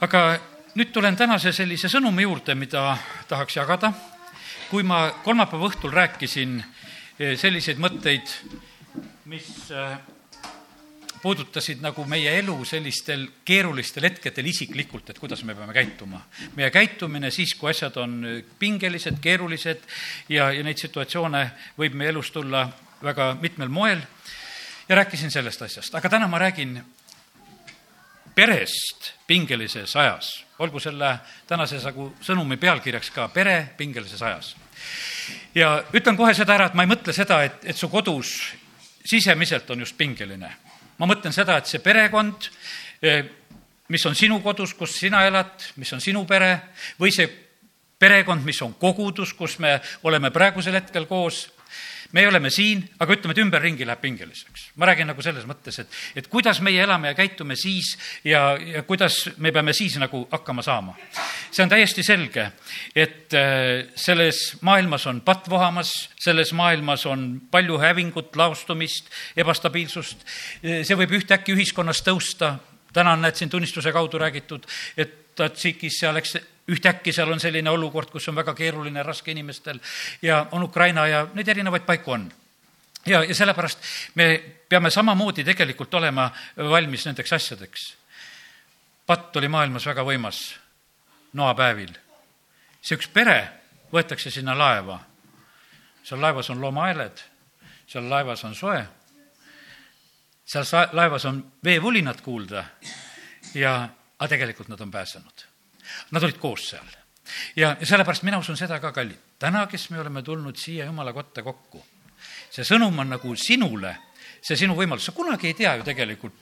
aga nüüd tulen tänase sellise sõnumi juurde, mida tahaks jagada. kui ma kolmapäeva õhtul rääkisin eh, selliseid mõtteid, mis eh, puudutasid nagu meie elu sellistel keerulistel hetkedel isiklikult, et kuidas me peame käituma. meie käitumine siis, kui asjad on eh, pingelised, keerulised ja, ja neid situatsioone võib meie elus tulla väga mitmel moel ja rääkisin sellest asjast, aga täna ma räägin perest pingelises ajas, olgu selle tänase nagu sõnumi pealkirjaks ka pere pingelises ajas. ja ütlen kohe seda ära, et ma ei mõtle seda, et, et su kodus sisemiselt on just pingeline. ma mõtlen seda, et see perekond, eh, mis on sinu kodus, kus sina elad, mis on sinu pere, või see perekond, mis on kogudus, kus me oleme praegusel hetkel koos, me oleme siin, aga ütleme, et ümberringi läheb pingeliseks. ma räägin nagu selles mõttes, et, et kuidas meie elame ja käitume siis ja, ja kuidas me peame siis nagu hakkama saama. see on täiesti selge, et äh, selles maailmas on patt vohamas, selles maailmas on palju hävingut, laostumist, ebastabiilsust. see võib ühtäkki ühiskonnas tõusta, täna on, näed, siin tunnistuse kaudu räägitud, et Tadžikis seal, eks ühtäkki seal on selline olukord, kus on väga keeruline, raske inimestel ja on Ukraina ja neid erinevaid paiku on ja, ja sellepärast me peame samamoodi tegelikult olema valmis nendeks asjadeks. patt oli maailmas väga võimas noapäevil. see üks pere võetakse sinna laeva. seal laevas on loomaaeled, seal laevas on soe, seal sa-, laevas on veevulinad kuulda ja, aga tegelikult nad on pääsenud Nad olid koos seal. ja sellepärast mina usun seda ka, kallid. täna, kes me oleme tulnud siia Jumala kotta kokku, see sõnum on nagu sinule see sinu võimalus, sa kunagi ei tea ju tegelikult,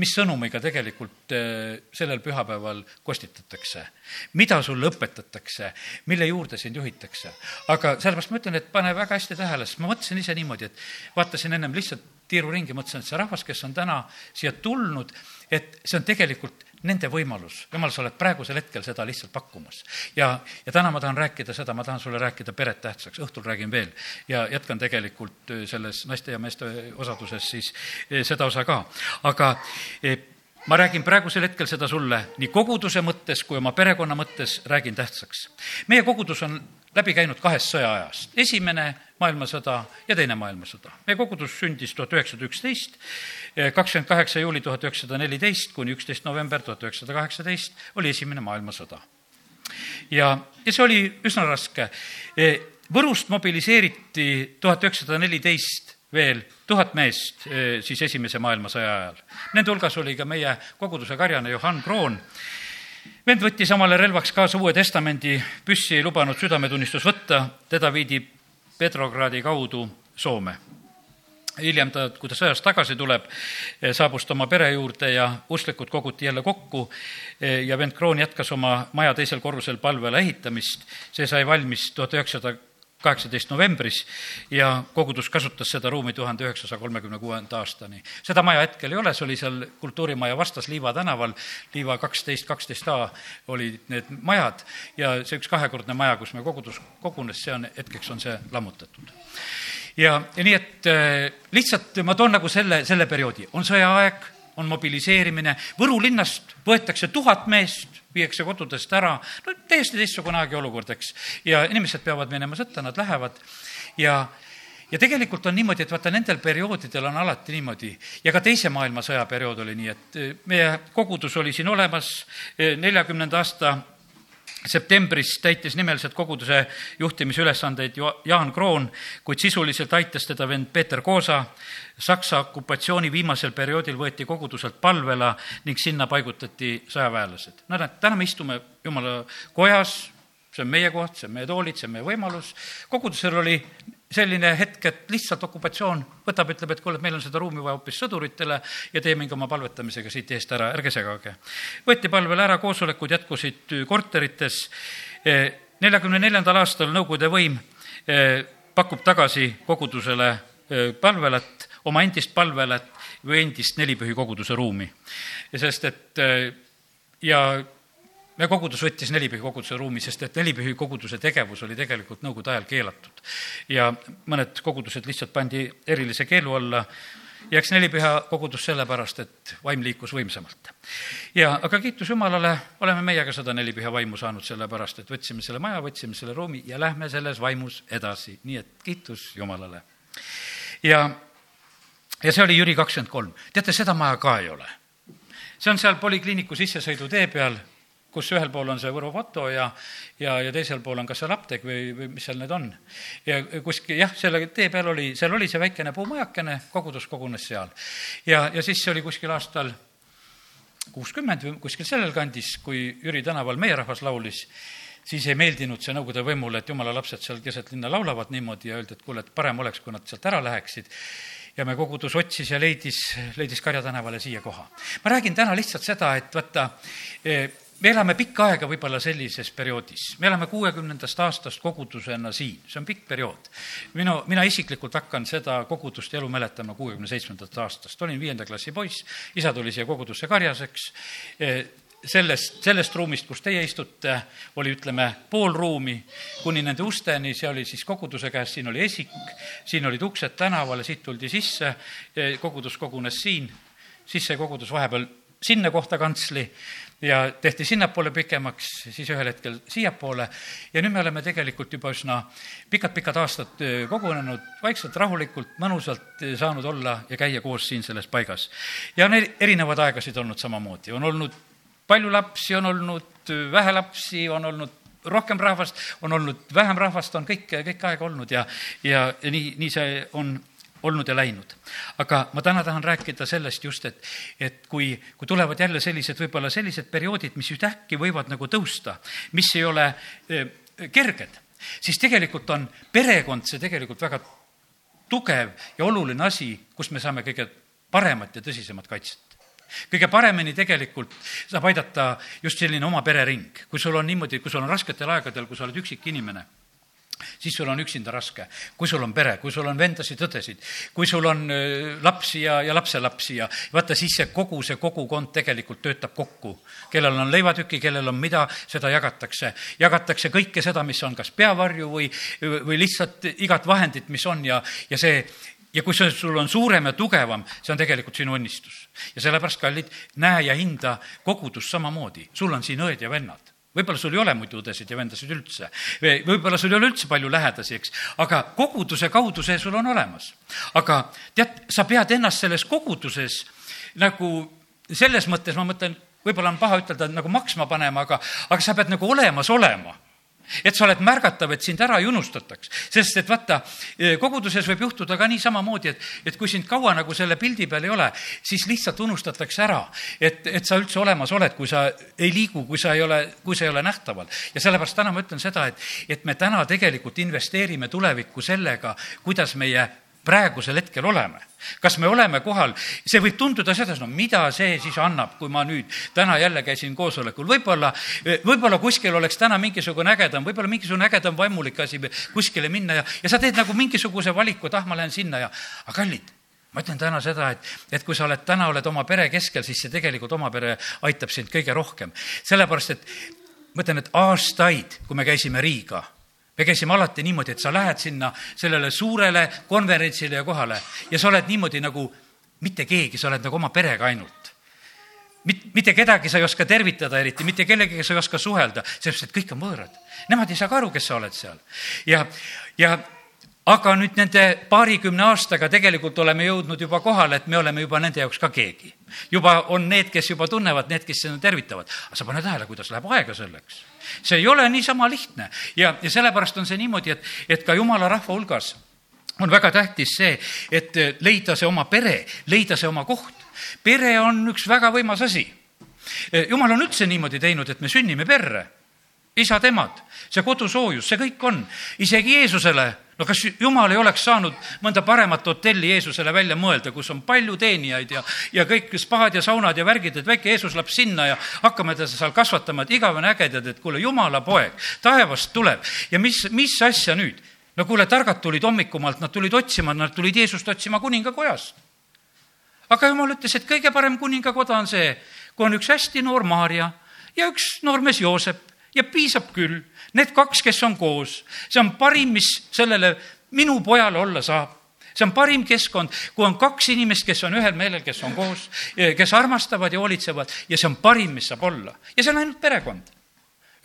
mis sõnumiga tegelikult äh, sellel pühapäeval kostitatakse. Mida sulle õpetatakse, mille juurde sind juhitakse. aga sellepärast ma ütlen, et pane väga hästi tähele, sest ma mõtlesin ise niimoodi, et vaatasin ennem lihtsalt tiiru ringi, mõtlesin, et see rahvas, kes on täna siia tulnud, et see on tegelikult nende võimalus. jumal, sa oled praegusel hetkel seda lihtsalt pakkumas. ja, ja täna ma tahan rääkida seda, ma tahan sulle rääkida peret tähtsaks, õhtul räägin veel ja jätkan tegelikult äh, selles naiste ja meeste osaduses siis äh, seda osa ka. aga äh, ma räägin praegusel hetkel seda sulle nii koguduse mõttes kui oma perekonna mõttes räägin tähtsaks. meie kogudus on läbi käinud kahest sõjaajast. esimene maailmasõda ja Teine maailmasõda. meie kogudus sündis tuhat üheksasada üksteist, kakskümmend kaheksa juuli tuhat üheksasada neliteist kuni üksteist november tuhat üheksasada kaheksateist oli Esimene maailmasõda. ja, ja see oli üsna raske. Võrust mobiliseeriti tuhat üheksasada neliteist veel tuhat meest siis Esimese maailmasõja ajal. Nende hulgas oli ka meie koguduse karjane Johann Kroon, vend võttis omale relvaks kaasa Uue Testamendi, püssi ei lubanud südametunnistus võtta, teda viidi Petrogradi kaudu Soome. hiljem ta, kui ta sõjast tagasi tuleb, saabus ta oma pere juurde ja usklikud koguti jälle kokku ja vend Kroon jätkas oma maja teisel korrusel palvele ehitamist. see sai valmis tuhat üheksasada kaheksateist novembris ja kogudus kasutas seda ruumi tuhande üheksasaja kolmekümne kuuenda aastani. seda maja hetkel ei ole, see oli seal kultuurimaja vastas Liiva tänaval, Liiva kaksteist, kaksteist A olid need majad ja see üks kahekordne maja, kus me kogudus kogunes, see on, hetkeks on see lammutatud. ja, ja nii, et äh, lihtsalt ma toon nagu selle, selle perioodi, on sõjaaeg, on mobiliseerimine, Võru linnast võetakse tuhat meest viiakse kodudest ära, no täiesti teistsugune aeg ja olukord, eks. ja inimesed peavad minema sõtta, nad lähevad. Ja ja tegelikult on niimoodi, et vaata, nendel perioodidel on alati niimoodi. Ja ka Teise maailmasõja periood oli nii, et eh, meie kogudus oli siin olemas, eh, neljakümnenda aasta septembris täitis nimeliselt koguduse juhtimise ülesandeid Jaan Kroon, kuid sisuliselt aitas teda vend Peeter Koosa. Saksa okupatsiooni viimasel perioodil võeti koguduselt palvela ning sinna paigutati sõjaväelased. no näed, täna me istume jumala kojas, see on meie koht, see on meie toolid, see on meie võimalus. kogudusel oli selline hetk, et lihtsalt okupatsioon võtab, ütleb, et kuule, et meil on seda ruumi vaja hoopis sõduritele ja tee mingi oma palvetamisega siit eest ära, ärge segage. võeti palvel ära, koosolekud jätkusid korterites. neljakümne neljandal aastal Nõukogude võim eh, pakub tagasi kogudusele eh, palvelat, oma endist palvelat või endist nelipühi koguduse ruumi. sest et ja meie kogudus võttis nelipühi koguduse ruumi, sest et nelipühi koguduse tegevus oli tegelikult nõukogude ajal keelatud. ja mõned kogudused lihtsalt pandi erilise keelu alla ja eks nelipüha kogudus sellepärast, et vaim liikus võimsamalt. ja aga kiitus Jumalale, oleme meie ka seda nelipüha vaimu saanud, sellepärast et võtsime selle maja, võtsime selle ruumi ja lähme selles vaimus edasi, nii et kiitus Jumalale. ja, ja see oli Jüri kakskümmend kolm. teate, seda maja ka ei ole. see on seal polikliiniku sissesõidutee peal kus ühel pool on see Võru foto ja, ja, ja teisel pool on kas seal apteek või, või mis seal need on. ja kuskil jah, selle tee peal oli, seal oli see väikene puumajakene, kogudus kogunes seal. ja, ja siis see oli kuskil aastal kuuskümmend või kuskil sellel kandis, kui Jüri tänaval Meie rahvas laulis, siis ei meeldinud see Nõukogude võimule, et jumala lapsed seal keset linna laulavad niimoodi ja öeldi, et kuule, et parem oleks, kui nad sealt ära läheksid ja me kogudus otsis ja leidis, leidis Karja tänavale siia koha. ma räägin täna lihtsalt seda, et vaata, me elame pikka aega võib-olla sellises perioodis, me elame kuuekümnendast aastast kogudusena siin, see on pikk periood. minu, mina isiklikult hakkan seda kogudust ja elu mäletama kuuekümne seitsmendast aastast, olin viienda klassi poiss, isa tuli siia kogudusse karjaseks, e, sellest, sellest ruumist, kus teie istute, oli, ütleme, pool ruumi kuni nende usteni, see oli siis koguduse käes, siin oli esik, siin olid uksed tänavale, siit tuldi sisse, e, kogudus kogunes siin, siis sai kogudus vahepeal sinna kohta kantsli ja tehti sinnapoole pikemaks, siis ühel hetkel siiapoole ja nüüd me oleme tegelikult juba üsna pikad-pikad aastad kogunenud, vaikselt, rahulikult, mõnusalt saanud olla ja käia koos siin selles paigas. ja on erinevaid aegasid olnud samamoodi, on olnud palju lapsi, on olnud vähe lapsi, on olnud rohkem rahvast, on olnud vähem rahvast, on kõike, kõike aega olnud ja, ja, ja nii, nii see on olnud ja läinud. aga ma täna tahan rääkida sellest just, et, et kui, kui tulevad jälle sellised, võib-olla sellised perioodid, mis ühtäkki võivad nagu tõusta, mis ei ole eh, kerged, siis tegelikult on perekond see tegelikult väga tugev ja oluline asi, kus me saame kõige paremat ja tõsisemat kaitset kõige paremini tegelikult saab aidata just selline oma perering, kui sul on niimoodi, kui sul on rasketel aegadel, kui sa oled üksik inimene siis sul on üksinda raske. kui sul on pere, kui sul on vendasid-õdesid, kui sul on lapsi ja, ja lapselapsi ja vaata, siis see kogu see kogukond tegelikult töötab kokku. kellel on leivatüki, kellel on mida, seda jagatakse. jagatakse kõike seda, mis on kas peavarju või, või lihtsalt igat vahendit, mis on ja, ja see ja kui see sul on suurem ja tugevam, see on tegelikult sinu õnnistus. ja sellepärast, kallid, näe ja hinda kogudust samamoodi. sul on siin õed ja vennad võib-olla sul ei ole muidu õdesid ja vendasid üldse. võib-olla sul ei ole üldse palju lähedasi, eks, aga koguduse kaudu see sul on olemas. aga tead, sa pead ennast selles koguduses nagu selles mõttes, ma mõtlen, võib-olla on paha ütelda, nagu maksma panema, aga, aga sa pead nagu olemas olema et sa oled märgatav, et sind ära ei unustataks. sest et vaata, eh, koguduses võib juhtuda ka nii samamoodi, et, et kui sind kaua nagu selle pildi peal ei ole, siis lihtsalt unustatakse ära, et, et sa üldse olemas oled, kui sa ei liigu, kui sa ei ole, kui sa ei ole nähtaval. ja sellepärast täna ma ütlen seda, et, et me täna tegelikult investeerime tulevikku sellega, kuidas meie praegusel hetkel oleme. kas me oleme kohal, see võib tunduda sedasi, no mida see siis annab, kui ma nüüd täna jälle käisin koosolekul, võib-olla, võib-olla kuskil oleks täna mingisugune ägedam, võib-olla mingisugune ägedam vaimulik asi kuskile minna ja, ja sa teed nagu mingisuguse valiku, et ah, ma lähen sinna ja, aga kallid, ma ütlen täna seda, et, et kui sa oled, täna oled oma pere keskel, siis see tegelikult oma pere aitab sind kõige rohkem. sellepärast, et ma ütlen, et aastaid, kui me käisime Riiga me käisime alati niimoodi, et sa lähed sinna sellele suurele konverentsile ja kohale ja sa oled niimoodi nagu mitte keegi, sa oled nagu oma perega ainult. mit-, mitte kedagi sa ei oska tervitada eriti, mitte kellegagi sa ei oska suhelda, sellepärast et kõik on võõrad. Nemad ei saa ka aru, kes sa oled seal. ja, ja aga nüüd nende paarikümne aastaga tegelikult oleme jõudnud juba kohale, et me oleme juba nende jaoks ka keegi. juba on need, kes juba tunnevad, need, kes seda tervitavad. aga sa pane tähele, kuidas läheb aega selleks. see ei ole niisama lihtne ja, ja sellepärast on see niimoodi, et, et ka jumala rahva hulgas on väga tähtis see, et leida see oma pere, leida see oma koht. pere on üks väga võimas asi. jumal on üldse niimoodi teinud, et me sünnime perre isad-emad, see kodusoojus, see kõik on. isegi Jeesusele, no kas Jumal ei oleks saanud mõnda paremat hotelli Jeesusele välja mõelda, kus on palju teenijaid ja, ja kõik spaad ja saunad ja värgid, et väike Jeesus läheb sinna ja hakkame teda seal kasvatama, et igavene äge, tead, et kuule, Jumala poeg, taevast tuleb ja mis, mis asja nüüd? no kuule, targad tulid hommikumaalt, nad tulid otsima, nad tulid Jeesust otsima kuningakojast. aga Jumal ütles, et kõige parem kuningakoda on see, kui on üks hästi noor Maarja ja üks noormees Joosep ja piisab küll. Need kaks, kes on koos, see on parim, mis sellele minu pojale olla saab. see on parim keskkond, kui on kaks inimest, kes on ühel meelel, kes on koos, kes armastavad ja hoolitsevad ja see on parim, mis saab olla. ja see on ainult perekond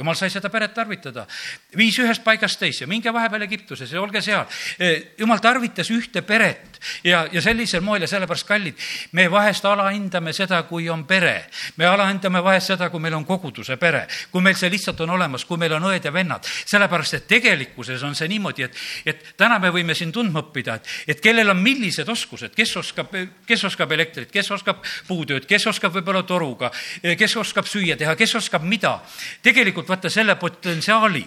jumal sai seda peret tarvitada, viis ühest paigast teise, minge vahepeal Egiptusesse olge seal. E, jumal tarvitas ühte peret ja, ja sellisel moel ja sellepärast, kallid, me vahest alahindame seda, kui on pere. me alahindame vahest seda, kui meil on koguduse pere, kui meil see lihtsalt on olemas, kui meil on õed ja vennad. sellepärast, et tegelikkuses on see niimoodi, et, et täna me võime siin tundma õppida, et, et kellel on millised oskused, kes oskab, kes oskab elektrit, kes oskab puutööd, kes oskab võib-olla toruga, kes oskab süüa teha, kes oskab mida. tegelikult vaata selle potentsiaali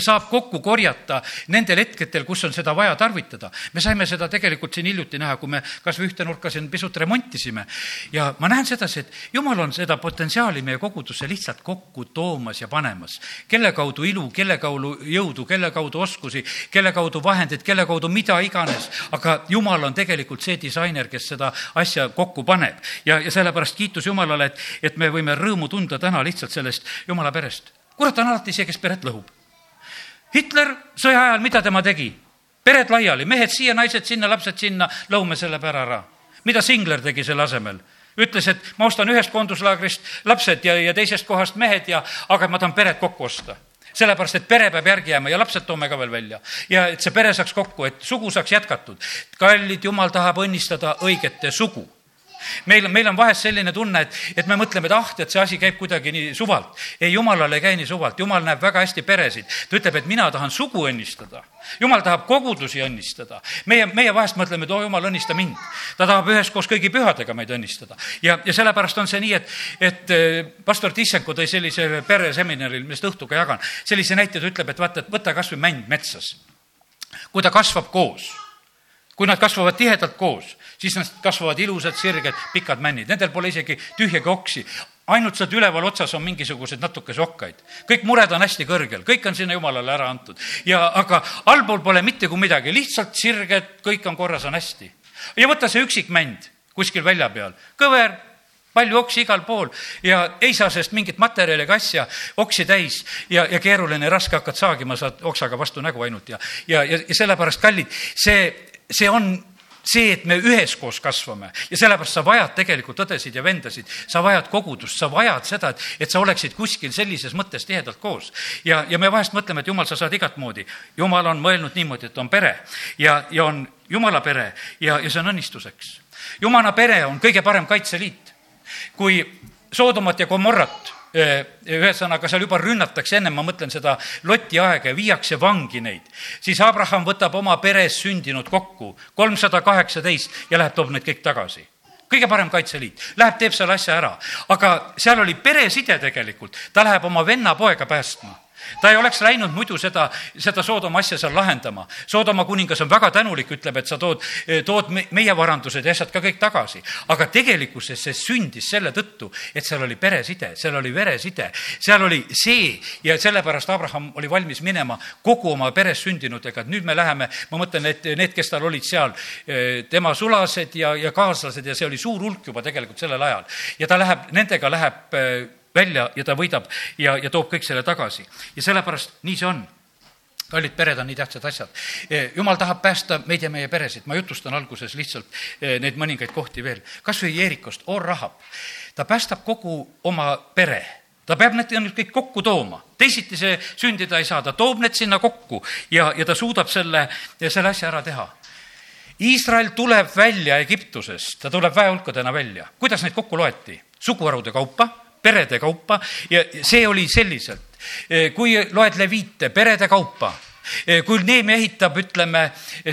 saab kokku korjata nendel hetkedel, kus on seda vaja tarvitada. me saime seda tegelikult siin hiljuti näha, kui me kas või ühte nurka siin pisut remontisime. ja ma näen sedasi, et jumal on seda potentsiaali meie kogudusse lihtsalt kokku toomas ja panemas. kelle kaudu ilu, kelle kaudu jõudu, kelle kaudu oskusi, kelle kaudu vahendeid, kelle kaudu mida iganes. aga jumal on tegelikult see disainer, kes seda asja kokku paneb. ja, ja sellepärast kiitus Jumalale, et, et me võime rõõmu tunda täna lihtsalt sellest Jumala perest kurat on alati see, kes peret lõhub. Hitler sõja ajal, mida tema tegi? pered laiali, mehed siia, naised sinna, lapsed sinna, lõhume selle pere ära. mida Singler tegi selle asemel? ütles, et ma ostan ühest koonduslaagrist lapsed ja, ja teisest kohast mehed ja, aga ma tahan pered kokku osta sellepärast, et pere peab järgi jääma ja lapsed toome ka veel välja. ja et see pere saaks kokku, et sugu saaks jätkatud. kallid, jumal tahab õnnistada õigete sugu meil, meil on vahest selline tunne, et, et me mõtleme, et ah, tead, see asi käib kuidagi nii suvalt. ei, jumalal ei käi nii suvalt, jumal näeb väga hästi peresid. ta ütleb, et mina tahan sugu õnnistada. jumal tahab kogudusi õnnistada. meie, meie vahest mõtleme, et oo oh, jumal, õnnista mind. ta tahab üheskoos kõigi pühadega meid õnnistada. ja, ja sellepärast on see nii, et, et eh, pastor Tissenko tõi sellise pereseminaril, millest õhtu ka jagan, sellise näite, ta ütleb, et vaata, et võta kas või mänd metsas. kui ta kasvab koos kui nad kasvavad tihedalt koos, siis nad kasvavad ilusad, sirged, pikad männid, nendel pole isegi tühjagi oksi. Ainult sealt üleval otsas on mingisugused natukese okkaid. kõik mured on hästi kõrgel, kõik on sinna jumalale ära antud. ja aga allpool pole mitte kui midagi, lihtsalt sirged, kõik on korras, on hästi. ja võta see üksik mänd kuskil välja peal, kõver, palju oksi igal pool. Ja ei saa sellest mingit materjali ega asja, oksi täis. Ja, ja keeruline, raske hakkad saagima, saad oksaga vastu nägu ainult ja, ja, ja, ja sellepärast, kallid, see see on see, et me üheskoos kasvame ja sellepärast sa vajad tegelikult õdesid ja vendasid, sa vajad kogudust, sa vajad seda, et, et sa oleksid kuskil sellises mõttes tihedalt koos. ja, ja me vahest mõtleme, et jumal, sa saad igat moodi. jumal on mõelnud niimoodi, et on pere ja, ja on jumala pere ja, ja see on õnnistuseks. jumala pere on kõige parem kaitseliit. kui Soodomat ja Gomorrat ühesõnaga, seal juba rünnatakse ennem, ma mõtlen seda Loti aega ja viiakse vangi neid. siis Abraham võtab oma peres sündinud kokku kolmsada kaheksateist ja läheb, toob need kõik tagasi. Kõige parem kaitseliit, läheb, teeb selle asja ära, aga seal oli pereside tegelikult, ta läheb oma venna poega päästma ta ei oleks läinud muidu seda, seda Soodoma asja seal lahendama. Soodoma kuningas on väga tänulik, ütleb, et sa tood, tood meie varandused ja asjad ka kõik tagasi. aga tegelikkuses see sündis selle tõttu, et seal oli pereside, seal oli vereside, seal oli see ja sellepärast Abraham oli valmis minema kogu oma peres sündinutega, et nüüd me läheme, ma mõtlen, et need, kes tal olid seal, tema sulased ja, ja kaaslased ja see oli suur hulk juba tegelikult sellel ajal. ja ta läheb, nendega läheb välja ja ta võidab ja, ja toob kõik selle tagasi. ja sellepärast nii see on kallid pered on nii tähtsad asjad. E, jumal tahab päästa meid ja meie peresid, ma jutustan alguses lihtsalt e, neid mõningaid kohti veel. kas või Jeerikost, Or Rahab, ta päästab kogu oma pere ta peab need nüüd kõik kokku tooma, teisiti see sündida ei saa, ta toob need sinna kokku ja, ja ta suudab selle, selle asja ära teha. Iisrael tuleb välja Egiptusest, ta tuleb väehulkadena välja. kuidas neid kokku loeti? suguharude kaupa perede kaupa ja see oli selliselt. kui loed leviite perede kaupa kui Neeme ehitab, ütleme,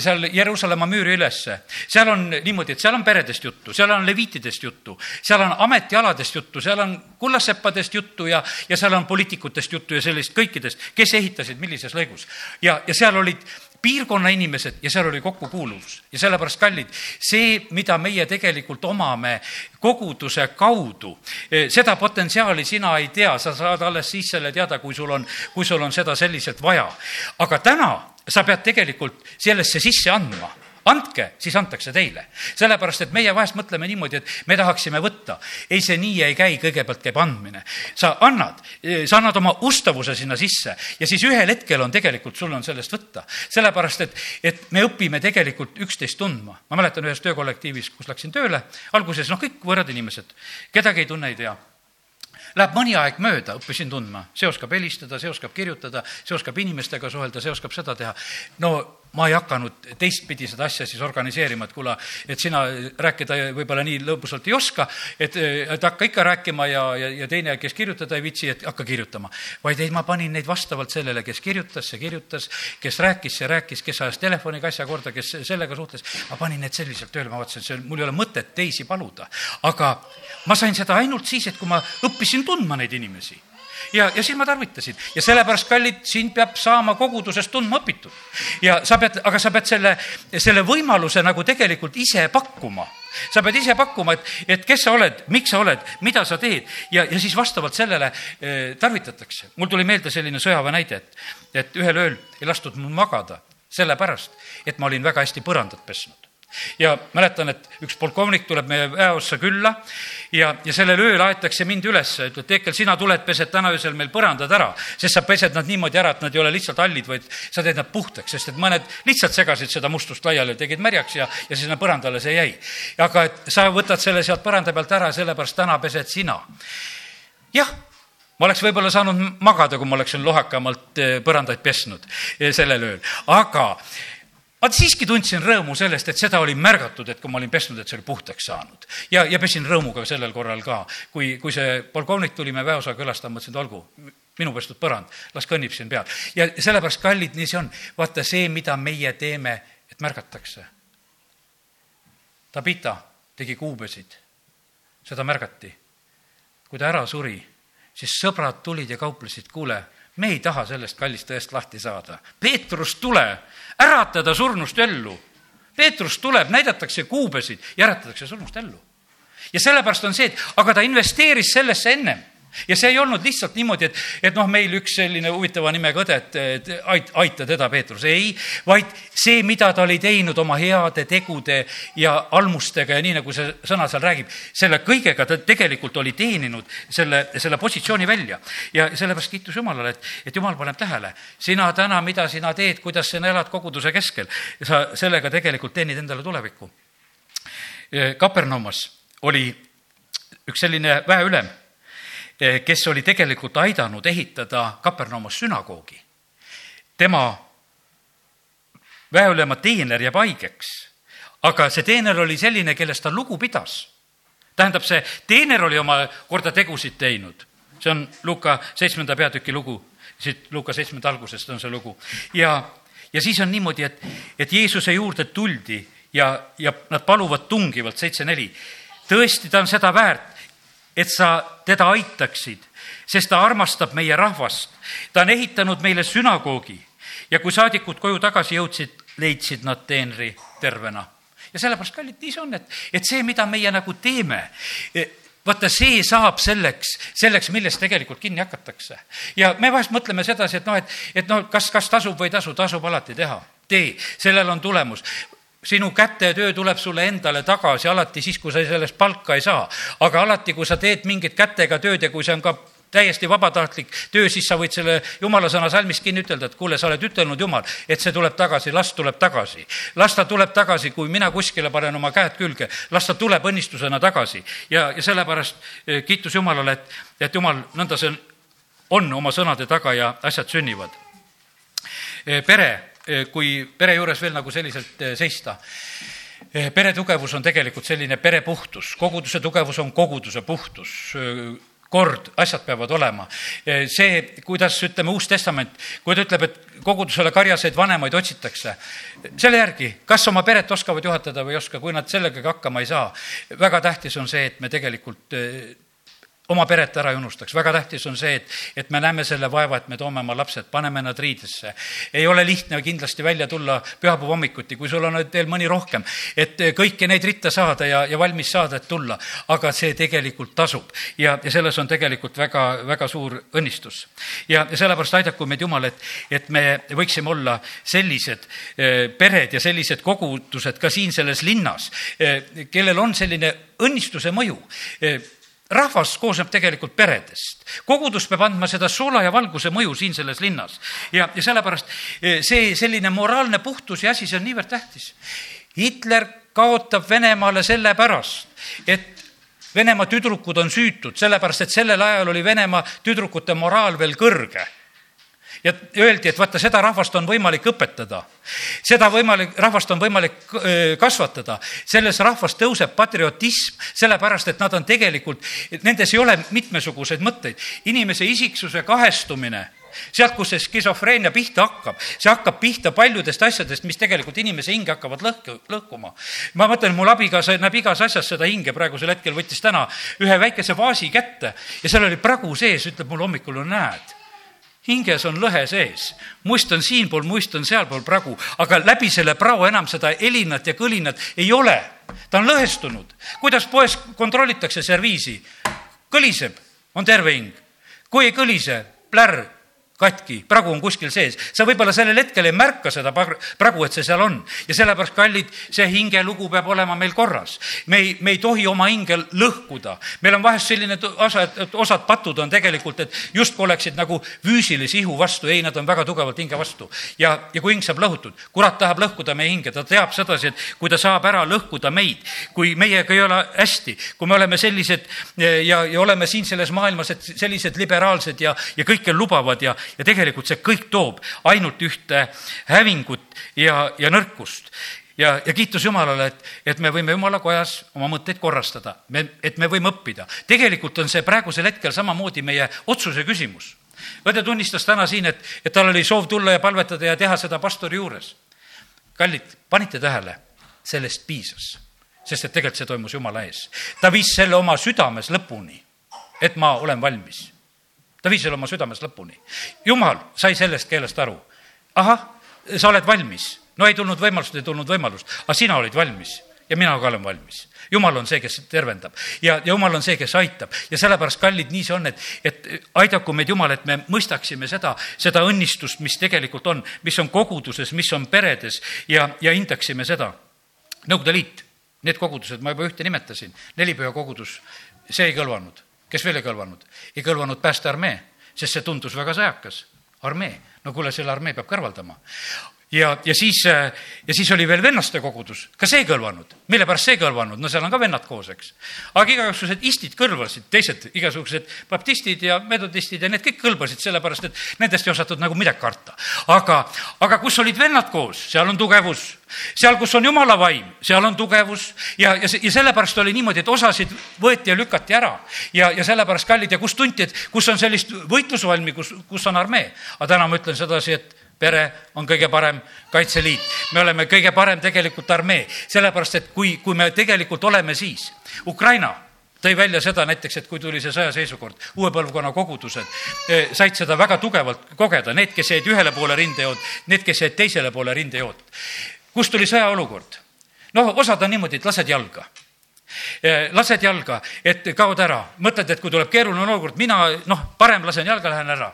seal Jeruusalemma müüri ülesse, seal on niimoodi, et seal on peredest juttu, seal on leviitidest juttu, seal on ametialadest juttu, seal on kullaseppadest juttu ja, ja seal on poliitikutest juttu ja sellist kõikidest, kes ehitasid millises lõigus. ja, ja seal olid piirkonna inimesed ja seal oli kokkukuuluvus ja sellepärast, kallid, see, mida meie tegelikult omame koguduse kaudu, eh, seda potentsiaali sina ei tea, sa saad alles siis selle teada, kui sul on, kui sul on seda selliselt vaja. aga täna sa pead tegelikult sellesse sisse andma andke, siis antakse teile. sellepärast, et meie vahest mõtleme niimoodi, et me tahaksime võtta. ei, see nii ei käi, kõigepealt käib andmine. sa annad, sa annad oma ustavuse sinna sisse ja siis ühel hetkel on tegelikult, sul on sellest võtta. sellepärast, et, et me õpime tegelikult üksteist tundma. ma mäletan ühes töökollektiivis, kus läksin tööle, alguses noh, kõik võõrad inimesed, kedagi ei tunne, ei tea Läheb mõni aeg mööda, õppisin tundma, see oskab helistada, see oskab kirjutada, see oskab inimestega suhelda, see oskab seda teha. no ma ei hakanud teistpidi seda asja siis organiseerima, et kuule, et sina rääkida võib-olla nii lõbusalt ei oska, et, et hakka ikka rääkima ja, ja, ja teine, kes kirjutada ei viitsi, et hakka kirjutama. vaid ei, ma panin neid vastavalt sellele, kes kirjutas, see kirjutas, kes rääkis, see rääkis, kes ajas telefoniga asja korda, kes sellega suhtles. ma panin need selliselt tööle, ma vaatasin, see, mul ei ole mõtet teisi paluda. aga ma sain seda ainult siis, et kui ma õppisin tundma neid inimesi ja, ja siis ma tarvitasin ja sellepärast, kallid, sind peab saama koguduses tundma õpitud. ja sa pead, aga sa pead selle, selle võimaluse nagu tegelikult ise pakkuma sa pead ise pakkuma, et, et kes sa oled, miks sa oled, mida sa teed ja, ja siis vastavalt sellele eh, tarvitatakse. mul tuli meelde selline sõjaväe näide, et, et ühel ööl ei lastud mul magada sellepärast, et ma olin väga hästi põrandat pesnud ja mäletan, et üks polkovnik tuleb meie väeossa külla ja, ja sellel ööl aetakse mind üles, ütleb, Teekel, sina tuled, pesed täna öösel meil põrandad ära, sest sa pesed nad niimoodi ära, et nad ei ole lihtsalt hallid, vaid sa teed nad puhtaks, sest et mõned lihtsalt segasid seda mustust laiali, tegid märjaks ja, ja sinna põrandale see jäi. aga et sa võtad selle sealt põranda pealt ära, sellepärast täna pesed sina. jah ma oleks võib-olla saanud magada, kui ma oleksin lohakamalt eh, põrandaid pesnud eh, sellel ööl, aga ma siiski tundsin rõõmu sellest, et seda oli märgatud, et kui ma olin pesnud, et see oli puhtaks saanud. ja, ja pesin rõõmuga sellel korral ka, kui, kui see polkovnik tuli me väeosa külastama, mõtlesin, et olgu, minu pestud põrand, las kõnnib siin peal. ja sellepärast, kallid, nii see on. vaata see, mida meie teeme, et märgatakse. Tabita tegi kuubesid, seda märgati. kui ta ära suri, siis sõbrad tulid ja kauplesid, kuule me ei taha sellest kallist tõest lahti saada. Peetrus, tule, ärata ta surnust ellu. Peetrus tuleb, näidatakse kuubesid ja äratatakse surnust ellu. ja sellepärast on see, et aga ta investeeris sellesse ennem ja see ei olnud lihtsalt niimoodi, et, et noh, meil üks selline huvitava nimega õde, et, et ait-, aita teda, Peetrus, ei, vaid see, mida ta oli teinud oma heade tegude ja almustega ja nii, nagu see sõna seal räägib, selle kõigega ta tegelikult oli teeninud selle, selle positsiooni välja. ja sellepärast kiitus Jumalale, et, et Jumal paneb tähele, sina täna, mida sina teed, kuidas sa elad koguduse keskel, sa sellega tegelikult teenid endale tulevikku. Kapernaumas oli üks selline väeülem kes oli tegelikult aidanud ehitada Kapernaumos sünagoogi. tema väeülema teener jääb haigeks, aga see teener oli selline, kellest ta lugu pidas. tähendab, see teener oli oma korda tegusid teinud, see on Luka seitsmenda peatüki lugu, siit Luka seitsmenda algusest on see lugu ja, ja siis on niimoodi, et, et Jeesuse juurde tuldi ja, ja nad paluvad tungivalt, seitse neli. tõesti, ta on seda väärt, et sa teda aitaksid, sest ta armastab meie rahvast. ta on ehitanud meile sünagoogi ja kui saadikud koju tagasi jõudsid, leidsid nad teenri tervena. ja sellepärast, kallid, nii see on, et, et see, mida meie nagu teeme, e, vaata, see saab selleks, selleks, millest tegelikult kinni hakatakse. ja me vahest mõtleme sedasi, et noh, et, et noh, kas, kas tasub või ei tasu, tasub alati teha. tee, sellel on tulemus sinu kätetöö tuleb sulle endale tagasi alati siis, kui sa sellest palka ei saa. aga alati, kui sa teed mingit kätega tööd ja kui see on ka täiesti vabatahtlik töö, siis sa võid selle jumala sõna salmis kinni ütelda, et kuule, sa oled ütelnud, Jumal, et see tuleb tagasi, las tuleb tagasi. las ta tuleb tagasi, kui mina kuskile panen oma käed külge, las ta tuleb õnnistusena tagasi. ja, ja sellepärast eh, kiitus Jumalale, et, et Jumal, nõnda see on oma sõnade taga ja asjad sünnivad. Eh, pere kui pere juures veel nagu selliselt eh, seista. Eh, pere tugevus on tegelikult selline pere puhtus, koguduse tugevus on koguduse puhtus, kord, asjad peavad olema. see, kuidas ütleme, Uus Testament, kui ta ütleb, et kogudusele karjaseid vanemaid otsitakse, selle järgi, kas oma peret oskavad juhatada või ei oska, kui nad sellegagi hakkama ei saa, väga tähtis on see, et me tegelikult oma peret ära ei unustaks, väga tähtis on see, et, et me näeme selle vaeva, et me toome oma lapsed, paneme nad riidesse. ei ole lihtne kindlasti välja tulla pühapäeva hommikuti, kui sul on veel mõni rohkem, et kõiki neid ritta saada ja, ja valmis saada, et tulla. aga see tegelikult tasub ja, ja selles on tegelikult väga, väga suur õnnistus. ja, ja sellepärast aidaku meid Jumal, et, et me võiksime olla sellised eh, pered ja sellised kogudused ka siin selles linnas, eh, kellel on selline õnnistuse mõju eh, rahvas koosneb tegelikult peredest. kogudus peab andma seda soola ja valguse mõju siin selles linnas ja, ja sellepärast eh, see selline moraalne puhtus ja asi, see on niivõrd tähtis. Hitler kaotab Venemaale sellepärast, et Venemaa tüdrukud on süütud, sellepärast et sellel ajal oli Venemaa tüdrukute moraal veel kõrge ja öeldi, et vaata, seda rahvast on võimalik õpetada. seda võimalik, rahvast on võimalik kasvatada. selles rahvas tõuseb patriotism, sellepärast et nad on tegelikult, nendes ei ole mitmesuguseid mõtteid. inimese isiksuse kahestumine sealt, kus see skisofreenia pihta hakkab, see hakkab pihta paljudest asjadest, mis tegelikult inimese hinge hakkavad lõhku, lõhkuma. ma mõtlen, mul abikaasa näeb igas asjas seda hinge, praegusel hetkel võttis täna ühe väikese vaasi kätte ja seal oli pragu sees, ütleb mulle hommikul, no näed hinges on lõhe sees, must on siinpool, must on sealpool pragu, aga läbi selle prao enam seda helinat ja kõlinat ei ole. ta on lõhestunud. kuidas poes kontrollitakse serviisi? kõliseb, on terve hing. kui ei kõlise, plärr katki, pragu on kuskil sees. sa võib-olla sellel hetkel ei märka seda pragu, et see seal on. ja sellepärast, kallid, see hingelugu peab olema meil korras. me ei, me ei tohi oma hinge lõhkuda. meil on vahest selline osa, et, osad patud on tegelikult, et justkui oleksid nagu füüsilise ihu vastu, ei, nad on väga tugevalt hinge vastu. ja, ja kui hing saab lõhutud, kurat tahab lõhkuda meie hinge, ta teab sedasi, et kui ta saab ära lõhkuda meid, kui meiega ei ole hästi, kui me oleme sellised ja, ja oleme siin selles maailmas, et sellised liberaalsed ja, ja kõike lubavad ja, ja tegelikult see kõik toob ainult ühte hävingut ja, ja nõrkust ja, ja kiitus Jumalale, et, et me võime Jumala kojas oma mõtteid korrastada, me, et me võime õppida. tegelikult on see praegusel hetkel samamoodi meie otsuse küsimus. õde tunnistas täna siin, et, et tal oli soov tulla ja palvetada ja teha seda pastori juures. kallid, panite tähele, sellest piisas, sest et tegelikult see toimus Jumala ees. ta viis selle oma südames lõpuni, et ma olen valmis ta viis selle oma südames lõpuni. jumal sai sellest keelest aru. ahah, sa oled valmis. no ei tulnud võimalust, ei tulnud võimalust, aga sina olid valmis ja mina ka olen valmis. jumal on see, kes tervendab ja, ja jumal on see, kes aitab ja sellepärast, kallid, nii see on, et, et aidaku meid Jumal, et me mõistaksime seda, seda õnnistust, mis tegelikult on, mis on koguduses, mis on peredes ja, ja hindaksime seda. Nõukogude Liit, need kogudused, ma juba ühte nimetasin, nelipüha kogudus, see ei kõlvanud kes veel ei kõlvanud? ei kõlvanud päästearmee, sest see tundus väga sõjakas. armee, no kuule, selle armee peab kõrvaldama ja, ja siis, ja siis oli veel vennaste kogudus, ka see ei kõlvanud. mille pärast see ei kõlvanud? no seal on ka vennad koos, eks. aga igasugused istid kõlvasid, teised igasugused baptistid ja metodistid ja need kõik kõlbasid, sellepärast et nendest ei osatud nagu midagi karta. aga, aga kus olid vennad koos, seal on tugevus seal, kus on jumala vaim, seal on tugevus ja, ja, ja sellepärast oli niimoodi, et osasid võeti ja lükati ära. ja, ja sellepärast kallid ja kus tunti, et kus on sellist võitlusvalmi, kus, kus on armee. aga täna ma ütlen sedasi, et pere on kõige parem Kaitseliit, me oleme kõige parem tegelikult armee, sellepärast et kui, kui me tegelikult oleme siis, Ukraina tõi välja seda näiteks, et kui tuli see sõjaseisukord, uue põlvkonna kogudused eh, said seda väga tugevalt kogeda, need, kes jäid ühele poole rindejoont, need, kes jäid teisele poole rindejoont. Kust tuli sõjaolukord? noh, osad on niimoodi, et lased jalga. Eh, lased jalga, et kaod ära, mõtled, et kui tuleb keeruline olukord, mina noh, parem lasen jalga, lähen ära.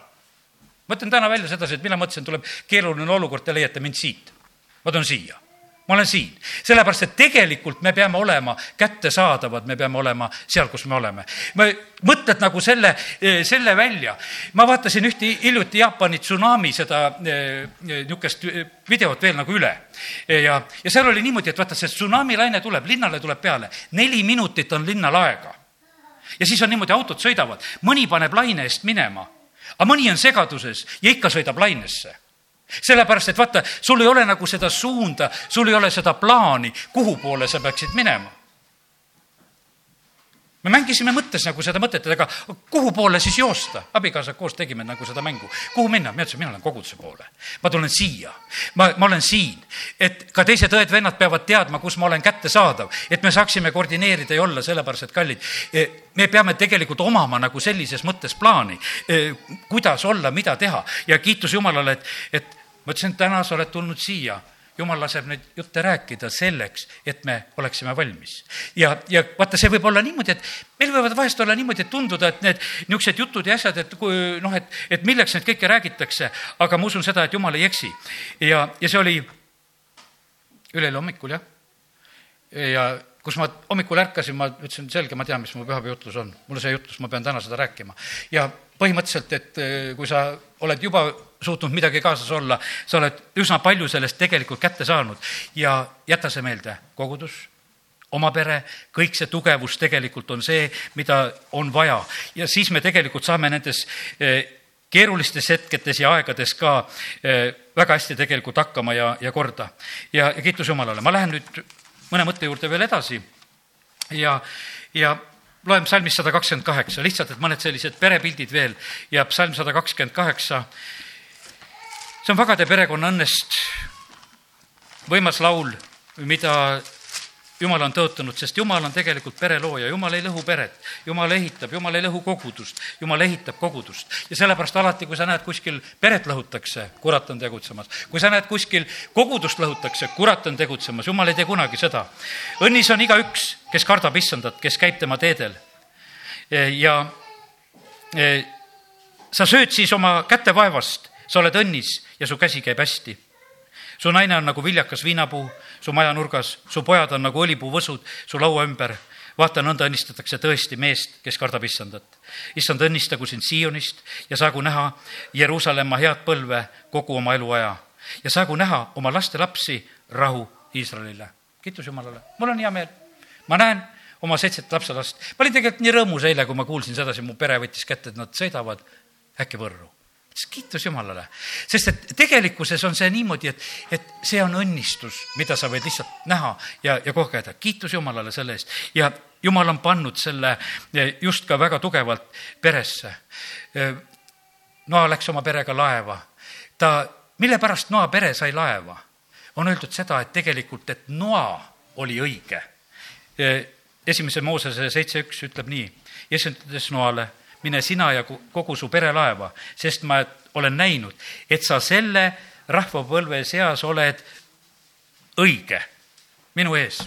Mõtlen täna välja sedasi, et mina mõtlesin, tuleb keeruline olukord, te leiate mind siit. ma tulen siia ma olen siin, sellepärast et tegelikult me peame olema kättesaadavad, me peame olema seal, kus me oleme. ma, mõtled nagu selle, selle välja. ma vaatasin ühte hiljuti Jaapani tsunami seda eh, niisugust videot veel nagu üle. ja, ja seal oli niimoodi, et vaata, see tsunami laine tuleb, linnale tuleb peale, neli minutit on linnal aega. ja siis on niimoodi, autod sõidavad, mõni paneb laine eest minema, aga mõni on segaduses ja ikka sõidab lainesse sellepärast, et vaata, sul ei ole nagu seda suunda, sul ei ole seda plaani, kuhu poole sa peaksid minema. Me mängisime mõttes nagu seda mõtet, et aga kuhu poole siis joosta? abikaasaga koos tegime nagu seda mängu. kuhu minna? mina ütlesin, mina lähen koguduse poole. ma tulen siia. ma, ma olen siin. et ka teised õed-vennad peavad teadma, kus ma olen kättesaadav, et me saaksime koordineerida ja olla, sellepärast et kallid, e, me peame tegelikult omama nagu sellises mõttes plaani, e, kuidas olla, mida teha ja kiitus Jumalale, et, et ma ütlesin, täna sa oled tulnud siia jumal laseb neid jutte rääkida selleks, et me oleksime valmis. ja, ja vaata, see võib olla niimoodi, et meil võivad vahest olla niimoodi, et tunduda, et need niisugused jutud ja asjad, et kui noh, et, et milleks neid kõike räägitakse, aga ma usun seda, et jumal ei eksi. ja, ja see oli üleeile hommikul, jah. ja kus ma hommikul ärkasin, ma ütlesin, selge, ma tean, mis mu pühapäeva jutlus on. mul on see jutlus, ma pean täna seda rääkima. ja põhimõtteliselt, et kui sa oled juba suutnud midagi kaasas olla, sa oled üsna palju sellest tegelikult kätte saanud ja jäta see meelde, kogudus, oma pere, kõik see tugevus tegelikult on see, mida on vaja ja siis me tegelikult saame nendes eh, keerulistes hetkedes ja aegades ka eh, väga hästi tegelikult hakkama ja, ja korda. ja, ja kiitus Jumalale, ma lähen nüüd mõne mõtte juurde veel edasi. Ja, ja loen psalmis sada kakskümmend kaheksa, lihtsalt, et mõned sellised perepildid veel. Ja psalm sada kakskümmend kaheksa see on Vagade perekonna õnnest võimas laul, mida Jumal on tõotanud, sest Jumal on tegelikult perelooja, Jumal ei lõhu peret, Jumal ehitab, Jumal ei lõhu kogudust, Jumal ehitab kogudust. ja sellepärast alati, kui sa näed kuskil peret lõhutakse, kurat on tegutsemas. kui sa näed kuskil kogudust lõhutakse, kurat on tegutsemas, Jumal ei tee kunagi seda. õnnis on igaüks, kes kardab issandat, kes käib tema teedel. ja sa sööd siis oma kätevaevast sa oled õnnis ja su käsi käib hästi. Su naine on nagu viljakas viinapuu su majanurgas, su pojad on nagu õlipuuvõsud su laua ümber. vaata, nõnda õnnistatakse tõesti meest, kes kardab issandat. issand, õnnistagu sind Siionist ja saagu näha Jeruusalemma head põlve kogu oma eluaja ja saagu näha oma laste lapsi rahu Iisraelile. kiitus Jumalale, mul on hea meel. ma näen oma seitset lapselast. ma olin tegelikult nii rõõmus eile, kui ma kuulsin sedasi, mu pere võttis kätte, et nad sõidavad äkki Võrru siis kiitus Jumalale. sest et tegelikkuses on see niimoodi, et, et see on õnnistus, mida sa võid lihtsalt näha ja, ja kogeda. kiitus Jumalale selle eest ja Jumal on pannud selle just ka väga tugevalt peresse. Noa läks oma perega laeva. ta, mille pärast Noa pere sai laeva? on öeldud seda, et tegelikult, et Noa oli õige. esimese Moosese seitse üks ütleb nii, Jeesus ütles Noale mine sina ja kogu su pere laeva, sest ma olen näinud, et sa selle rahvapõlve seas oled õige minu ees.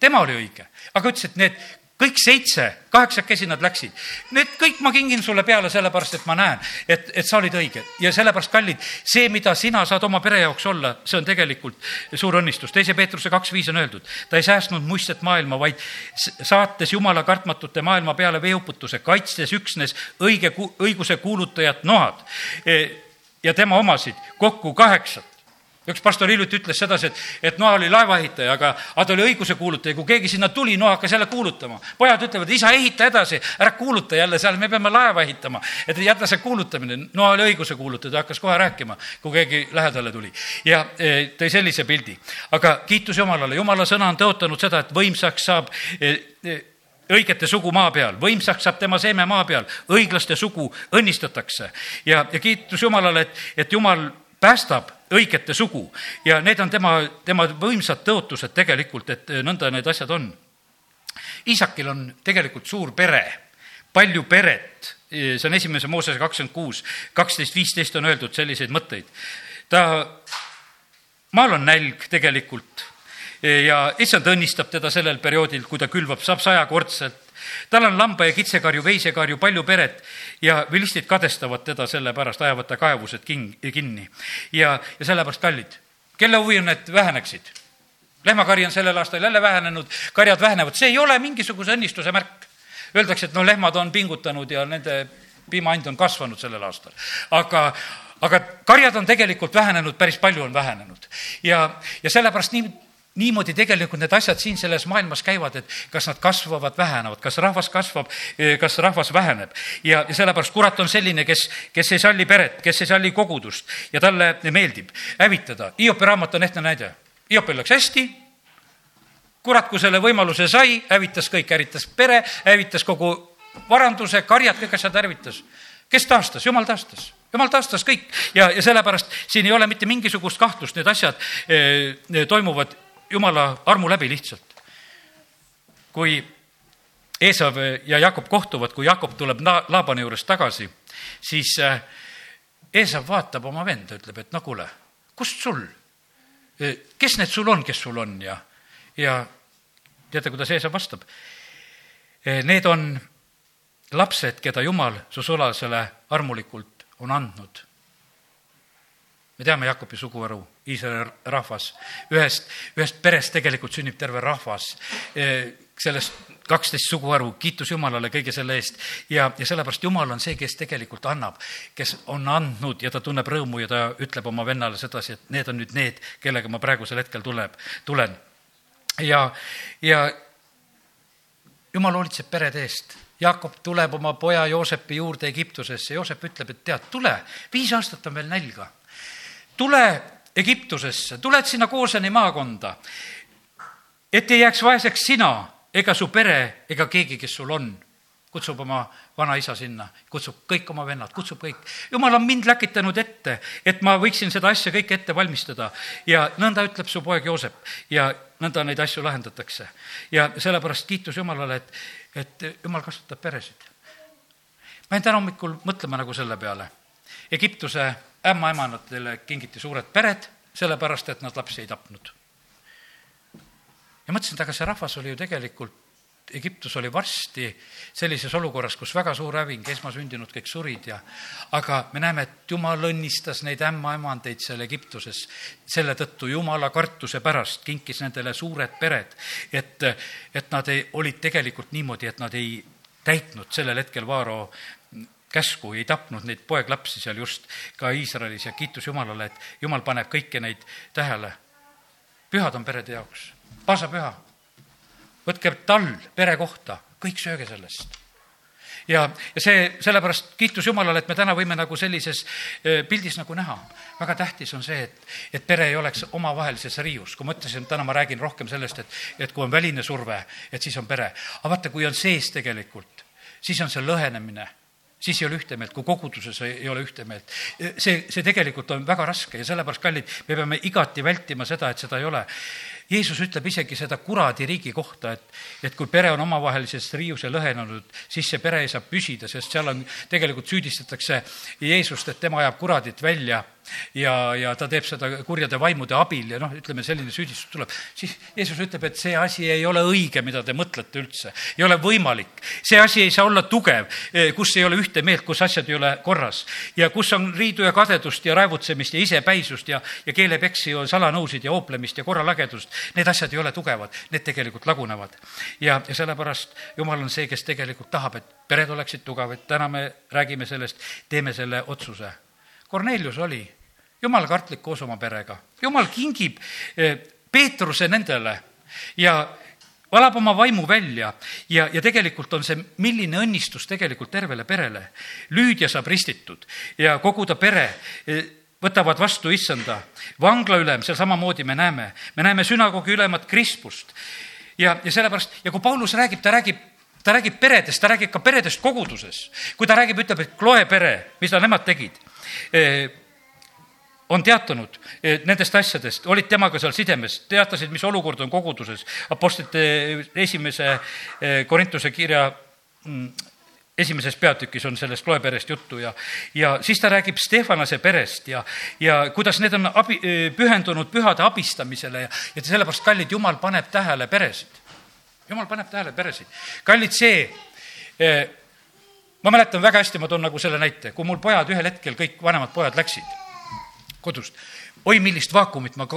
tema oli õige, aga ütles, et need kõik seitse, kaheksakesi nad läksid. Need kõik ma kingin sulle peale sellepärast, et ma näen, et, et sa olid õige ja sellepärast, kallid, see, mida sina saad oma pere jaoks olla, see on tegelikult suur õnnistus. teise Peetruse kaks viis on öeldud, ta ei säästnud muistset maailma, vaid saates Jumala kartmatute maailma peale veeuputuse, kaitstes üksnes õige, õiguse kuulutajat Noad e, ja tema omasid kokku kaheksat üks pastor hiljuti ütles sedasi, et, et Noa oli laevaehitaja, aga, aga ta oli õiguse kuulutaja, kui keegi sinna tuli, Noa hakkas jälle kuulutama. pojad ütlevad, isa, ehita edasi, ära kuuluta jälle seal, me peame laeva ehitama. et jäta see kuulutamine, Noa oli õiguse kuulutaja, ta hakkas kohe rääkima, kui keegi lähedale tuli. ja e, tõi sellise pildi. aga kiitus Jumalale, Jumala sõna on tõotanud seda, et võimsaks saab e, e, õigete sugu maa peal, võimsaks saab tema seeme maa peal, õiglaste sugu õnnistatakse. ja, ja kiitus Jumalale, et, et Jumal päästab õigete sugu ja need on tema, tema võimsad tõotused tegelikult, et nõnda need asjad on. Iisakil on tegelikult suur pere, palju peret, see on esimese Moosese kakskümmend kuus, kaksteist, viisteist on öeldud selliseid mõtteid. ta, maal on nälg tegelikult ja issand õnnistab teda sellel perioodil, kui ta külvab, saab sajakordselt tal on lamba ja kitsekarju, veisekarju, palju peret ja vilistid kadestavad teda selle pärast, ajavad ta kaevused king-, kinni. ja, ja sellepärast kallid, kelle huvi on, et väheneksid? lehmakari on sellel aastal jälle vähenenud, karjad vähenevad, see ei ole mingisuguse õnnistuse märk. Öeldakse, et no lehmad on pingutanud ja nende piimand on kasvanud sellel aastal. aga, aga karjad on tegelikult vähenenud, päris palju on vähenenud. ja, ja sellepärast nii niimoodi tegelikult need asjad siin selles maailmas käivad, et kas nad kasvavad, vähenevad, kas rahvas kasvab, eh, kas rahvas väheneb. ja, ja sellepärast kurat on selline, kes, kes ei salli peret, kes ei salli kogudust ja talle meeldib hävitada. Hiopi raamat on ehtne näide. Hiopil läks hästi, kurat, kui selle võimaluse sai, hävitas kõik, hävitas pere, hävitas kogu varanduse, karjad, kõik asjad hävitas. kes taastas? jumal taastas jumal taastas kõik ja, ja sellepärast siin ei ole mitte mingisugust kahtlust, need asjad e, toimuvad jumala armu läbi lihtsalt. kui Eesav ja Jakob kohtuvad, kui Jakob tuleb Laabani juurest tagasi, siis Eesav eh, vaatab oma venda, ütleb, et no kuule, kust sul, eh, kes need sul on, kes sul on ja, ja teate, kuidas Eesav vastab? Eh, need on lapsed, keda Jumal su sulasele armulikult on andnud. me teame Jakobi suguharu, Iisraeli rahvas, ühest, ühest perest tegelikult sünnib terve rahvas, sellest kaksteist suguharu, kiitus Jumalale kõige selle eest. ja, ja sellepärast Jumal on see, kes tegelikult annab, kes on andnud ja ta tunneb rõõmu ja ta ütleb oma vennale sedasi, et need on nüüd need, kellega ma praegusel hetkel tuleb, tulen. ja, ja Jumal hoolitseb perede eest. Jakob tuleb oma poja Joosepi juurde Egiptusesse, Joosep ütleb, et tead, tule, viis aastat on veel nälga. tule Egiptusesse, tuled sinna Kooseni maakonda, et ei jääks vaeseks sina ega su pere ega keegi, kes sul on, kutsub oma vanaisa sinna, kutsub kõik oma vennad, kutsub kõik. jumal on mind läkitanud ette, et ma võiksin seda asja kõike ette valmistada ja nõnda ütleb su poeg Joosep ja nõnda neid asju lahendatakse. ja sellepärast kiitus Jumalale, et, et Jumal kasutab peresid. ma jäin täna hommikul mõtlema nagu selle peale. Egiptuse ämmaemandatele kingiti suured pered, sellepärast et nad lapsi ei tapnud. Ja mõtlesin, et aga see rahvas oli ju tegelikult Egiptus oli varsti sellises olukorras, kus väga suur häving, esmasündinud kõik surid ja aga me näeme, et jumal õnnistas neid ämmaemandeid seal Egiptuses. Selle tõttu jumala kartuse pärast, kinkis nendele suured pered, et, et nad ei, olid tegelikult niimoodi, et nad ei täitnud sellel hetkel Vaaro käsku, ei tapnud neid poeglapsi seal just ka Iisraelis ja kiitus Jumalale, et Jumal paneb kõiki neid tähele. pühad on perede jaoks paasapüha. võtke tall pere kohta, kõik sööge sellest ja, ja see, sellepärast kiitus Jumalale, et me täna võime nagu sellises e, pildis nagu näha. väga tähtis on see, et, et pere ei oleks omavahelises riius. kui ma ütlesin, täna ma räägin rohkem sellest, et, et kui on väline surve, et siis on pere. aga vaata, kui on sees tegelikult, siis on see lõhenemine siis ei ole ühte meelt, kui koguduses ei ole ühte meelt. see, see tegelikult on väga raske ja sellepärast, kallid, me peame igati vältima seda, et seda ei ole. Jeesus ütleb isegi seda kuradi riigi kohta, et, et kui pere on omavahelises riiuse lõhenenud, siis see pere ei saa püsida, sest seal on, tegelikult süüdistatakse Jeesust, et tema ajab kuradit välja ja, ja ta teeb seda kurjade vaimude abil ja noh, ütleme, selline süüdistus tuleb, siis Jeesus ütleb, et see asi ei ole õige, mida te mõtlete üldse. ei ole võimalik. see asi ei saa olla tugev, eh, kus ei ole ühte meelt, kus asjad ei ole korras. ja kus on riidu ja kadedust ja raevutsemist ja isepäisust ja, ja keelepeksi ja salanõusid ja ooplemist ja korralagedust. Need asjad ei ole tugevad, need tegelikult lagunevad. ja, ja sellepärast Jumal on see, kes tegelikult tahab, et pered oleksid tugevad, täna me räägime sellest, teeme selle otsuse. Kornelius oli jumalkartlik koos oma perega. jumal kingib eh, Peetruse nendele ja valab oma vaimu välja ja, ja tegelikult on see, milline õnnistus tegelikult tervele perele. Lüüdia saab ristitud ja kogu ta pere eh, võtavad vastu issanda. vanglaülem, seal samamoodi me näeme, me näeme sünagoogi ülemat Krispust. ja, ja sellepärast, ja kui Paulus räägib, ta räägib ta räägib peredest, ta räägib ka peredest koguduses. kui ta räägib, ütleb, et Kloe pere, mida nemad tegid, eh, on teatanud eh, nendest asjadest, olid temaga seal sidemes, teatasid, mis olukord on koguduses. Apostlite esimese eh, Korintuse kirja mm, esimeses peatükis on sellest loeperest juttu ja, ja siis ta räägib Stefanase perest ja, ja kuidas need on abi, pühendunud pühade abistamisele ja, ja sellepärast, kallid, Jumal paneb tähele peresid. Jumal paneb tähele peresid. kallid, see eh, ma mäletan väga hästi, ma toon nagu selle näite, kui mul pojad ühel hetkel, kõik vanemad pojad läksid kodust, oi millist vaakumit ma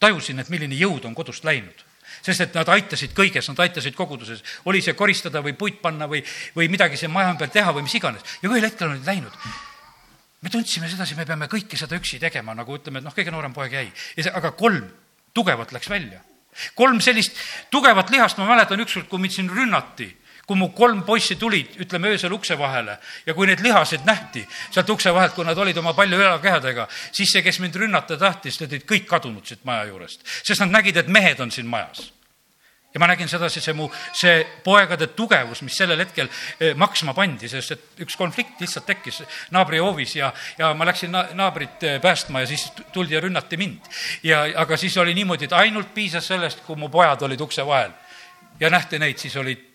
tajusin, et milline jõud on kodust läinud sest et nad aitasid kõiges, nad aitasid koguduses, oli see koristada või puit panna või, või midagi siin maja ümber teha või mis iganes. ja ühel hetkel olid läinud, me tundsime sedasi, me peame kõike seda üksi tegema, nagu ütleme, et noh, kõige noorem poeg jäi. ja see, aga kolm tugevat läks välja. kolm sellist tugevat lihast, ma mäletan ükskord, kui mind siin rünnati kui mu kolm poissi tulid, ütleme öösel ukse vahele ja kui need lihased nähti sealt ukse vahelt, kui nad olid oma palju jalakehadega, siis see, kes mind rünnata tahtis, need olid kõik kadunud siit maja juurest, sest nad nägid, et mehed on siin majas. ja ma nägin sedasi, see mu, see poegade tugevus, mis sellel hetkel eh, maksma pandi, sest et üks konflikt lihtsalt tekkis naabri hoovis ja, ja ma läksin na naabrit eh, päästma ja siis tuldi ja rünnati mind. ja, aga siis oli niimoodi, et ainult piisas sellest, kui mu pojad olid ukse vahel ja nähti neid, siis olid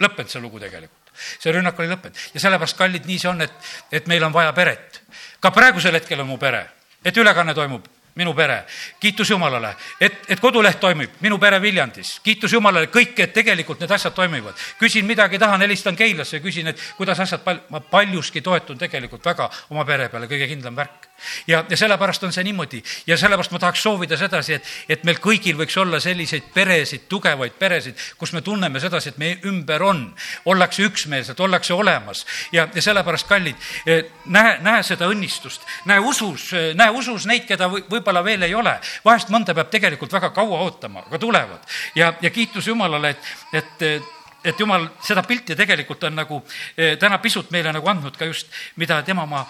lõppenud see lugu tegelikult. See rünnak oli lõppenud. Ja sellepärast, kallid, nii see on, et, et meil on vaja peret. ka praegusel hetkel on mu pere, et ülekanne toimub minu pere, kiitus Jumalale, et, et koduleht toimib, minu pere Viljandis, kiitus Jumalale, kõik, et tegelikult need asjad toimivad. küsin midagi, tahan, helistan Keilasse ja küsin, et kuidas asjad pal-, ma paljuski toetun tegelikult väga oma pere peale, kõige kindlam värk ja, ja sellepärast on see niimoodi. Ja sellepärast ma tahaks soovida sedasi, et, et meil kõigil võiks olla selliseid peresid, tugevaid peresid, kus me tunneme sedasi, et meie ümber on, ollakse üksmeelsed, ollakse olemas. Ja, ja sellepärast, kallid, eh, näe, näe seda õnnistust, näe usus, eh, näe usus neid, keda võib-olla veel ei ole. vahest mõnda peab tegelikult väga kaua ootama, aga tulevad. Ja, ja kiitus Jumalale, et, et et jumal seda pilti tegelikult on nagu eh, täna pisut meile nagu andnud ka just, mida tema oma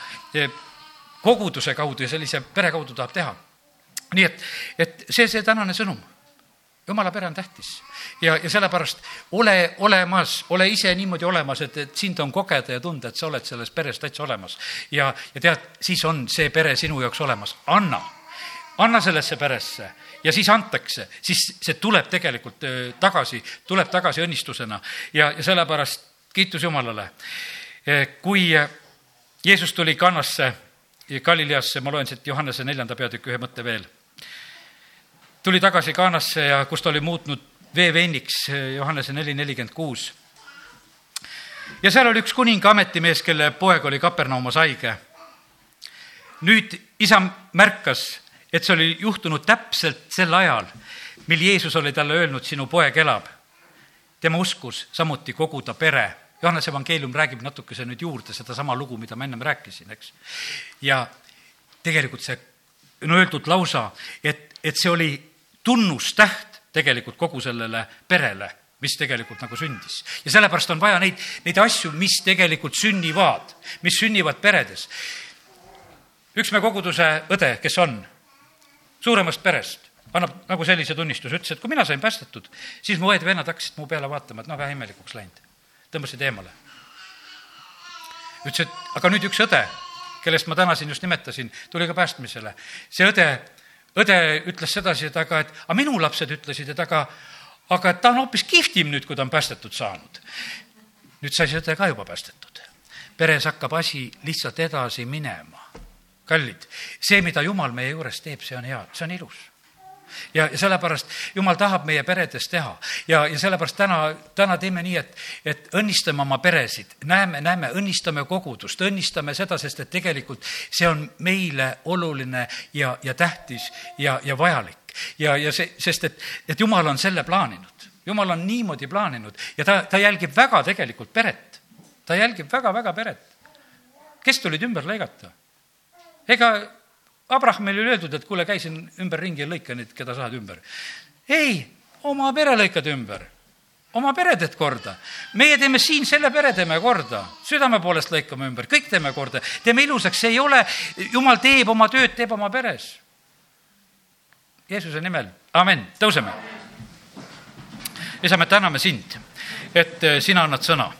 koguduse kaudu ja sellise pere kaudu tahab teha. nii et, et see, see tänane sõnum, jumala pere on tähtis. Ja, ja sellepärast ole olemas, ole ise niimoodi olemas, et, et sind on kogeda ja tunda, et sa oled selles peres täitsa olemas. ja, ja tead, siis on see pere sinu jaoks olemas, anna, anna sellesse peresse. Ja siis antakse, siis see tuleb tegelikult tagasi, tuleb tagasi õnnistusena. Ja, ja sellepärast kiitus Jumalale. kui Jeesus tuli kannasse Galileasse, ma loen siit Johannese neljanda peatüki ühe mõtte veel. tuli tagasi Kaanasse ja kus ta oli muutnud vee veiniks, Johannese neli nelikümmend kuus. ja seal oli üks kuninga ametimees, kelle poeg oli Kapernaumas haige. nüüd isa märkas, et see oli juhtunud täpselt sel ajal, mil Jeesus oli talle öelnud, sinu poeg elab. tema uskus samuti kogu ta pere Johannese evangeelium räägib natukese nüüd juurde sedasama lugu, mida ma ennem rääkisin, eks. ja tegelikult see on öeldud lausa, et, et see oli tunnustäht tegelikult kogu sellele perele, mis tegelikult nagu sündis. ja sellepärast on vaja neid, neid asju, mis tegelikult sünnivad, mis sünnivad peredes. üks me koguduse õde, kes on suuremast perest, annab nagu sellise tunnistuse, ütles, et kui mina sain päästetud, siis mu õed-vennad hakkasid mu peale vaatama, et noh, vähe imelikuks läinud tõmbasid eemale. ütles, et aga nüüd üks õde, kellest ma täna siin just nimetasin, tuli ka päästmisele. see õde, õde ütles sedasi, et aga, et aga minu lapsed ütlesid, et aga, aga et ta on hoopis kihvtim nüüd, kui ta on päästetud saanud. nüüd sai see õde ka juba päästetud. peres hakkab asi lihtsalt edasi minema. kallid, see, mida Jumal meie juures teeb, see on hea, see on ilus ja, ja sellepärast Jumal tahab meie peredes teha ja, ja sellepärast täna, täna teeme nii, et, et õnnistame oma peresid, näeme, näeme, õnnistame kogudust, õnnistame seda, sest et tegelikult see on meile oluline ja, ja tähtis ja, ja vajalik. ja, ja see, sest et, et Jumal on selle plaaninud, Jumal on niimoodi plaaninud ja ta, ta jälgib väga tegelikult peret. ta jälgib väga-väga peret. kes tulid ümber lõigata? ega Abrahamile oli öeldud, et kuule, käi siin ümberringi ja lõika neid, keda saad ümber. ei, oma pere lõikad ümber, oma pere teed korda. meie teeme siin selle pere teeme korda, südame poolest lõikame ümber, kõik teeme korda, teeme ilusaks, see ei ole, jumal teeb oma tööd, teeb oma peres. Jeesuse nimel, amen, tõuseme. isa, me täname sind, et eh, sina annad sõna.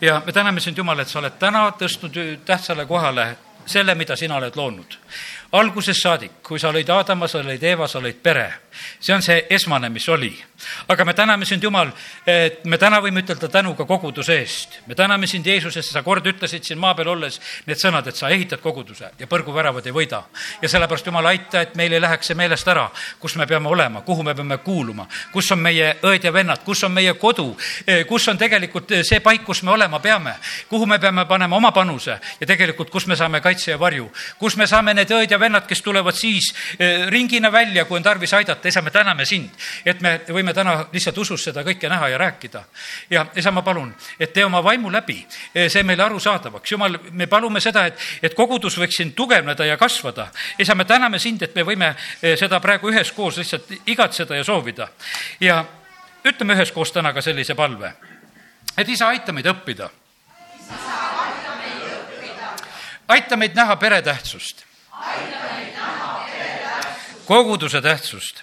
Ja me täname sind, Jumal, et sa oled täna tõstnud tähtsale kohale selle, mida sina oled loonud algusest saadik, kui sa lõid Aadama, sa lõid Eeva, sa lõid pere. See on see esmane, mis oli. aga me täname sind, Jumal, et me täna võime ütelda tänu ka koguduse eest. me täname sind, Jeesus, et sa kord ütlesid siin maa peal olles need sõnad, et sa ehitad koguduse ja põrguväravad ei võida. ja sellepärast, Jumal, aita, et meil ei läheks see meelest ära, kus me peame olema, kuhu me peame kuuluma, kus on meie õed ja vennad, kus on meie kodu, kus on tegelikult see paik, kus me olema peame, kuhu me peame panema oma panuse ja tegelikult, kus me saame kaitse ja varju, kus me saame need õed ja vennad, kes tulevad siis eh, ringina välja, kui on tarvis aidata, isa, me täname sind, et me võime täna lihtsalt usus seda kõike näha ja rääkida. ja isa, ma palun, et tee oma vaimu läbi eh, see meile arusaadavaks. jumal, me palume seda, et, et kogudus võiks siin tugevneda ja kasvada. isa, me täname sind, et me võime eh, seda praegu üheskoos lihtsalt igatseda ja soovida. ja ütleme üheskoos täna ka sellise palve, et isa, aita meid õppida aita meid näha pere tähtsust koguduse tähtsust.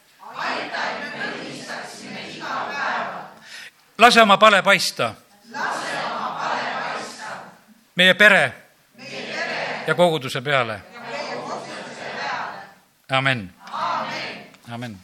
lase oma pale paista. meie pere ja koguduse peale. amen. amen.